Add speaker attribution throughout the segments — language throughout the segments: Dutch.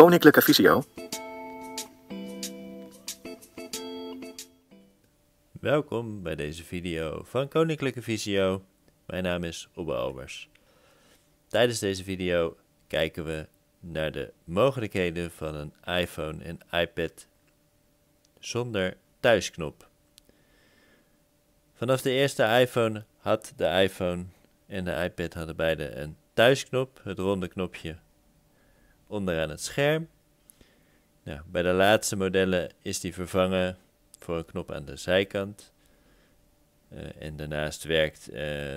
Speaker 1: Koninklijke Visio.
Speaker 2: Welkom bij deze video van Koninklijke Visio. Mijn naam is Obbe Albers. Tijdens deze video kijken we naar de mogelijkheden van een iPhone en iPad zonder thuisknop. Vanaf de eerste iPhone had de iPhone en de iPad hadden beide een thuisknop, het ronde knopje onderaan het scherm. Nou, bij de laatste modellen is die vervangen voor een knop aan de zijkant. Uh, en daarnaast werkt uh,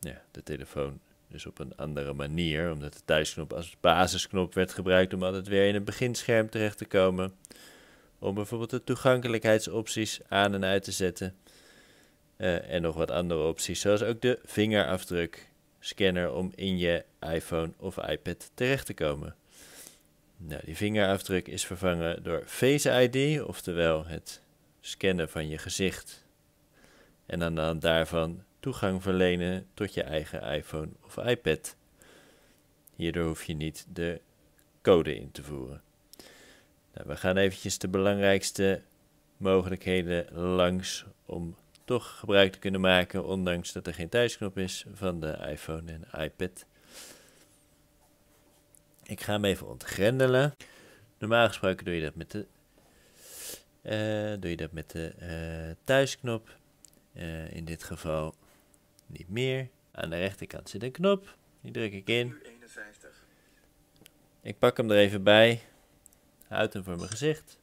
Speaker 2: ja, de telefoon dus op een andere manier, omdat de thuisknop als basisknop werd gebruikt om altijd weer in het beginscherm terecht te komen. Om bijvoorbeeld de toegankelijkheidsopties aan en uit te zetten. Uh, en nog wat andere opties, zoals ook de vingerafdruk scanner om in je iPhone of iPad terecht te komen. Nou, die vingerafdruk is vervangen door Face ID, oftewel het scannen van je gezicht. En aan de hand daarvan toegang verlenen tot je eigen iPhone of iPad. Hierdoor hoef je niet de code in te voeren. Nou, we gaan eventjes de belangrijkste mogelijkheden langs om toch gebruik te kunnen maken, ondanks dat er geen thuisknop is, van de iPhone en iPad. Ik ga hem even ontgrendelen. Normaal gesproken doe je dat met de, uh, doe je dat met de uh, thuisknop. Uh, in dit geval niet meer. Aan de rechterkant zit een knop. Die druk ik in. Ik pak hem er even bij. Houd hem voor mijn gezicht.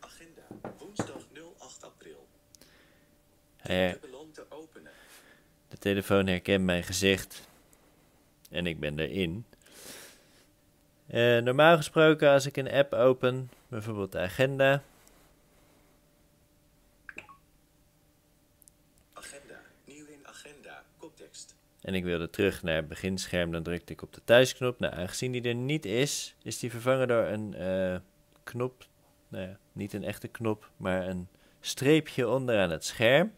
Speaker 3: Agenda, woensdag 08 april.
Speaker 2: Hij, de telefoon herkent mijn gezicht. En ik ben erin. Uh, normaal gesproken, als ik een app open, bijvoorbeeld de agenda.
Speaker 3: Agenda, nieuw in agenda, koptekst.
Speaker 2: En ik wilde terug naar het beginscherm, dan drukte ik op de thuisknop. Nou, aangezien die er niet is, is die vervangen door een uh, knop. Nou ja, niet een echte knop, maar een streepje onderaan het scherm.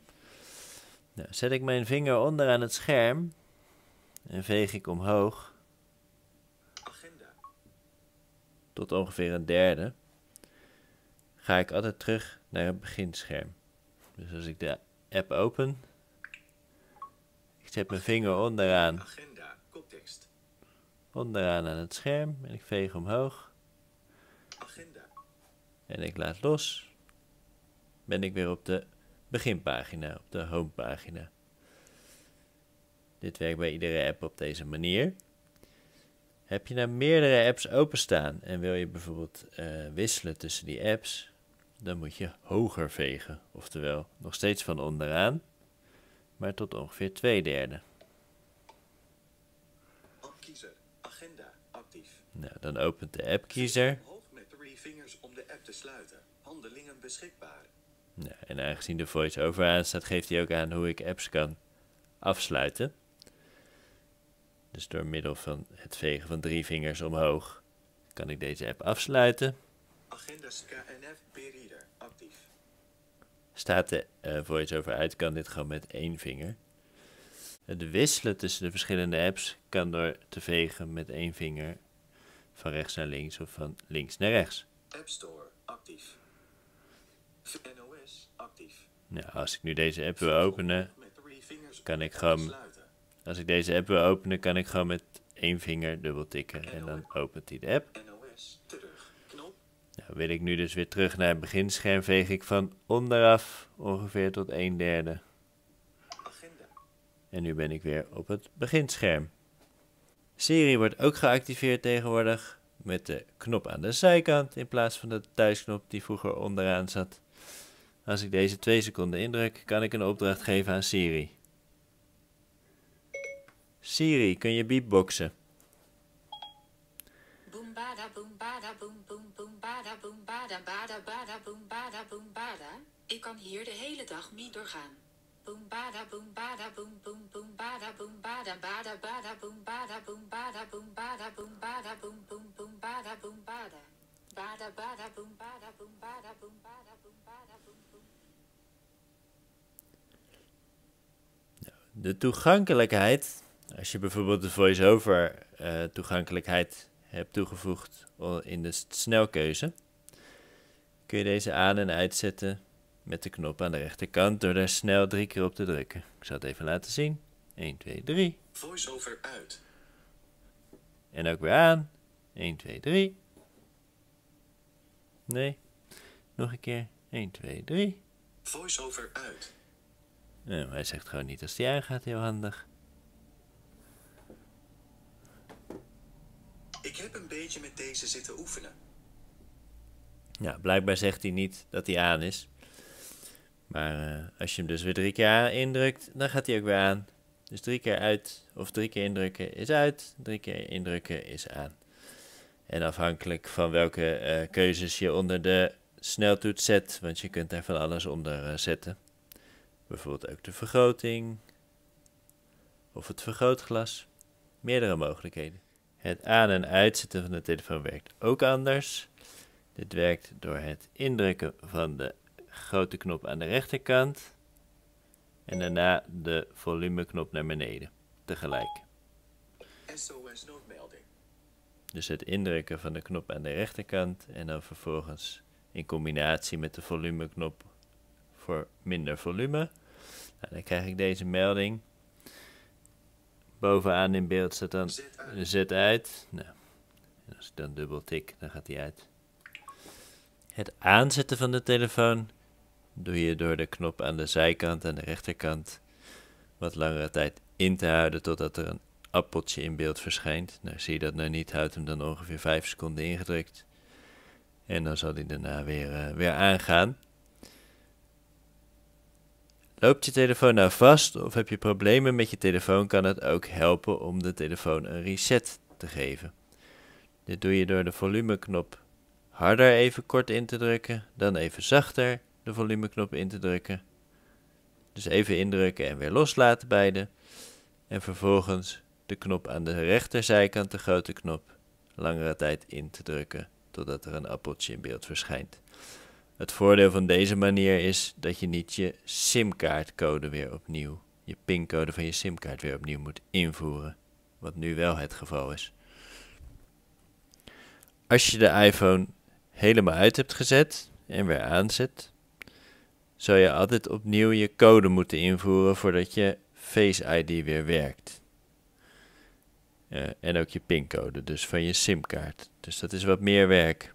Speaker 2: Nou, zet ik mijn vinger onderaan het scherm en veeg ik omhoog
Speaker 3: Agenda.
Speaker 2: tot ongeveer een derde, ga ik altijd terug naar het beginscherm. Dus als ik de app open, ik zet mijn vinger onderaan,
Speaker 3: Agenda,
Speaker 2: onderaan aan het scherm en ik veeg omhoog
Speaker 3: Agenda.
Speaker 2: en ik laat los, ben ik weer op de beginpagina, op de homepagina. Dit werkt bij iedere app op deze manier. Heb je nou meerdere apps openstaan en wil je bijvoorbeeld uh, wisselen tussen die apps, dan moet je hoger vegen, oftewel nog steeds van onderaan, maar tot ongeveer twee derde.
Speaker 3: Appkiezer, agenda, actief.
Speaker 2: Nou, dan opent de appkiezer.
Speaker 3: Hoog met drie vingers om de app te sluiten. Handelingen beschikbaar.
Speaker 2: Nou, en aangezien de voice-over aanstaat, geeft hij ook aan hoe ik apps kan afsluiten. Dus door middel van het vegen van drie vingers omhoog kan ik deze app afsluiten.
Speaker 3: Agenda KNF B-reader, actief.
Speaker 2: Staat de uh, voice-over uit, kan dit gewoon met één vinger. Het wisselen tussen de verschillende apps kan door te vegen met één vinger van rechts naar links of van links naar rechts.
Speaker 3: App Store, actief. NOS, actief.
Speaker 2: Nou, als ik nu deze app wil openen, kan ik gewoon- als ik deze app wil openen, kan ik gewoon met één vinger dubbel tikken en dan opent hij de app. Nou, wil ik nu dus weer terug naar het beginscherm, veeg ik van onderaf ongeveer tot een derde.
Speaker 3: Agenda.
Speaker 2: En nu ben ik weer op het beginscherm. Siri wordt ook geactiveerd tegenwoordig met de knop aan de zijkant in plaats van de thuisknop die vroeger onderaan zat. Als ik deze twee seconden indruk, kan ik een opdracht geven aan Siri. Siri, kun je beatboxen?
Speaker 4: Ik kan hier de hele dag mee doorgaan. Boom bada boom bada boom boom boom bada boom bada bada bada boom bada boom bada boom bada boom bada boom boom boom bada boom bada. Bada bada boom bada boom bada boom bada boom bada boom boom.
Speaker 2: De toegankelijkheid Als je bijvoorbeeld de voice-over eh, toegankelijkheid hebt toegevoegd in de snelkeuze, kun je deze aan- en uitzetten met de knop aan de rechterkant door daar snel drie keer op te drukken. Ik zal het even laten zien. 1, 2, 3.
Speaker 3: Voice-over uit.
Speaker 2: En ook weer aan. 1, 2, 3. Nee. Nog een keer. 1, 2, 3.
Speaker 3: Voice-over uit.
Speaker 2: Hij zegt gewoon niet als die aangaat, heel handig.
Speaker 3: Ik heb een beetje met deze zitten oefenen.
Speaker 2: Ja, blijkbaar zegt hij niet dat hij aan is. Maar eh, als je hem dus weer drie keer indrukt, dan gaat hij ook weer aan. Dus drie keer uit of drie keer indrukken is uit, drie keer indrukken is aan. En afhankelijk van welke eh, keuzes je onder de sneltoets zet, want je kunt daar van alles onder eh, zetten. Bijvoorbeeld ook de vergroting of het vergrootglas. Meerdere mogelijkheden. Het aan- en uitzetten van de telefoon werkt ook anders. Dit werkt door het indrukken van de grote knop aan de rechterkant en daarna de volumeknop naar beneden tegelijk.
Speaker 3: SOS noodmelding.
Speaker 2: Dus het indrukken van de knop aan de rechterkant en dan vervolgens in combinatie met de volumeknop voor minder volume. Nou, dan krijg ik deze melding. Bovenaan in beeld staat dan
Speaker 3: Zet uit.
Speaker 2: zet uit. Nou, en als ik dan dubbel tik, dan gaat hij uit. Het aanzetten van de telefoon doe je door de knop aan de zijkant en de rechterkant wat langere tijd in te houden totdat er een appeltje in beeld verschijnt. Nou, zie je dat nou niet, houdt hem dan ongeveer 5 seconden ingedrukt. En dan zal hij daarna weer, eh, weer aangaan. Loopt je telefoon nou vast of heb je problemen met je telefoon, kan het ook helpen om de telefoon een reset te geven. Dit doe je door de volumeknop harder even kort in te drukken, dan even zachter de volumeknop in te drukken. Dus even indrukken en weer loslaten beide. En vervolgens de knop aan de rechterzijkant, de grote knop, langere tijd in te drukken totdat er een appeltje in beeld verschijnt. Het voordeel van deze manier is dat je niet je simkaartcode weer opnieuw, je pincode van je simkaart weer opnieuw moet invoeren, wat nu wel het geval is. Als je de iPhone helemaal uit hebt gezet en weer aanzet, zou je altijd opnieuw je code moeten invoeren voordat je Face ID weer werkt. Eh, en ook je pincode, dus van je simkaart. Dus dat is wat meer werk.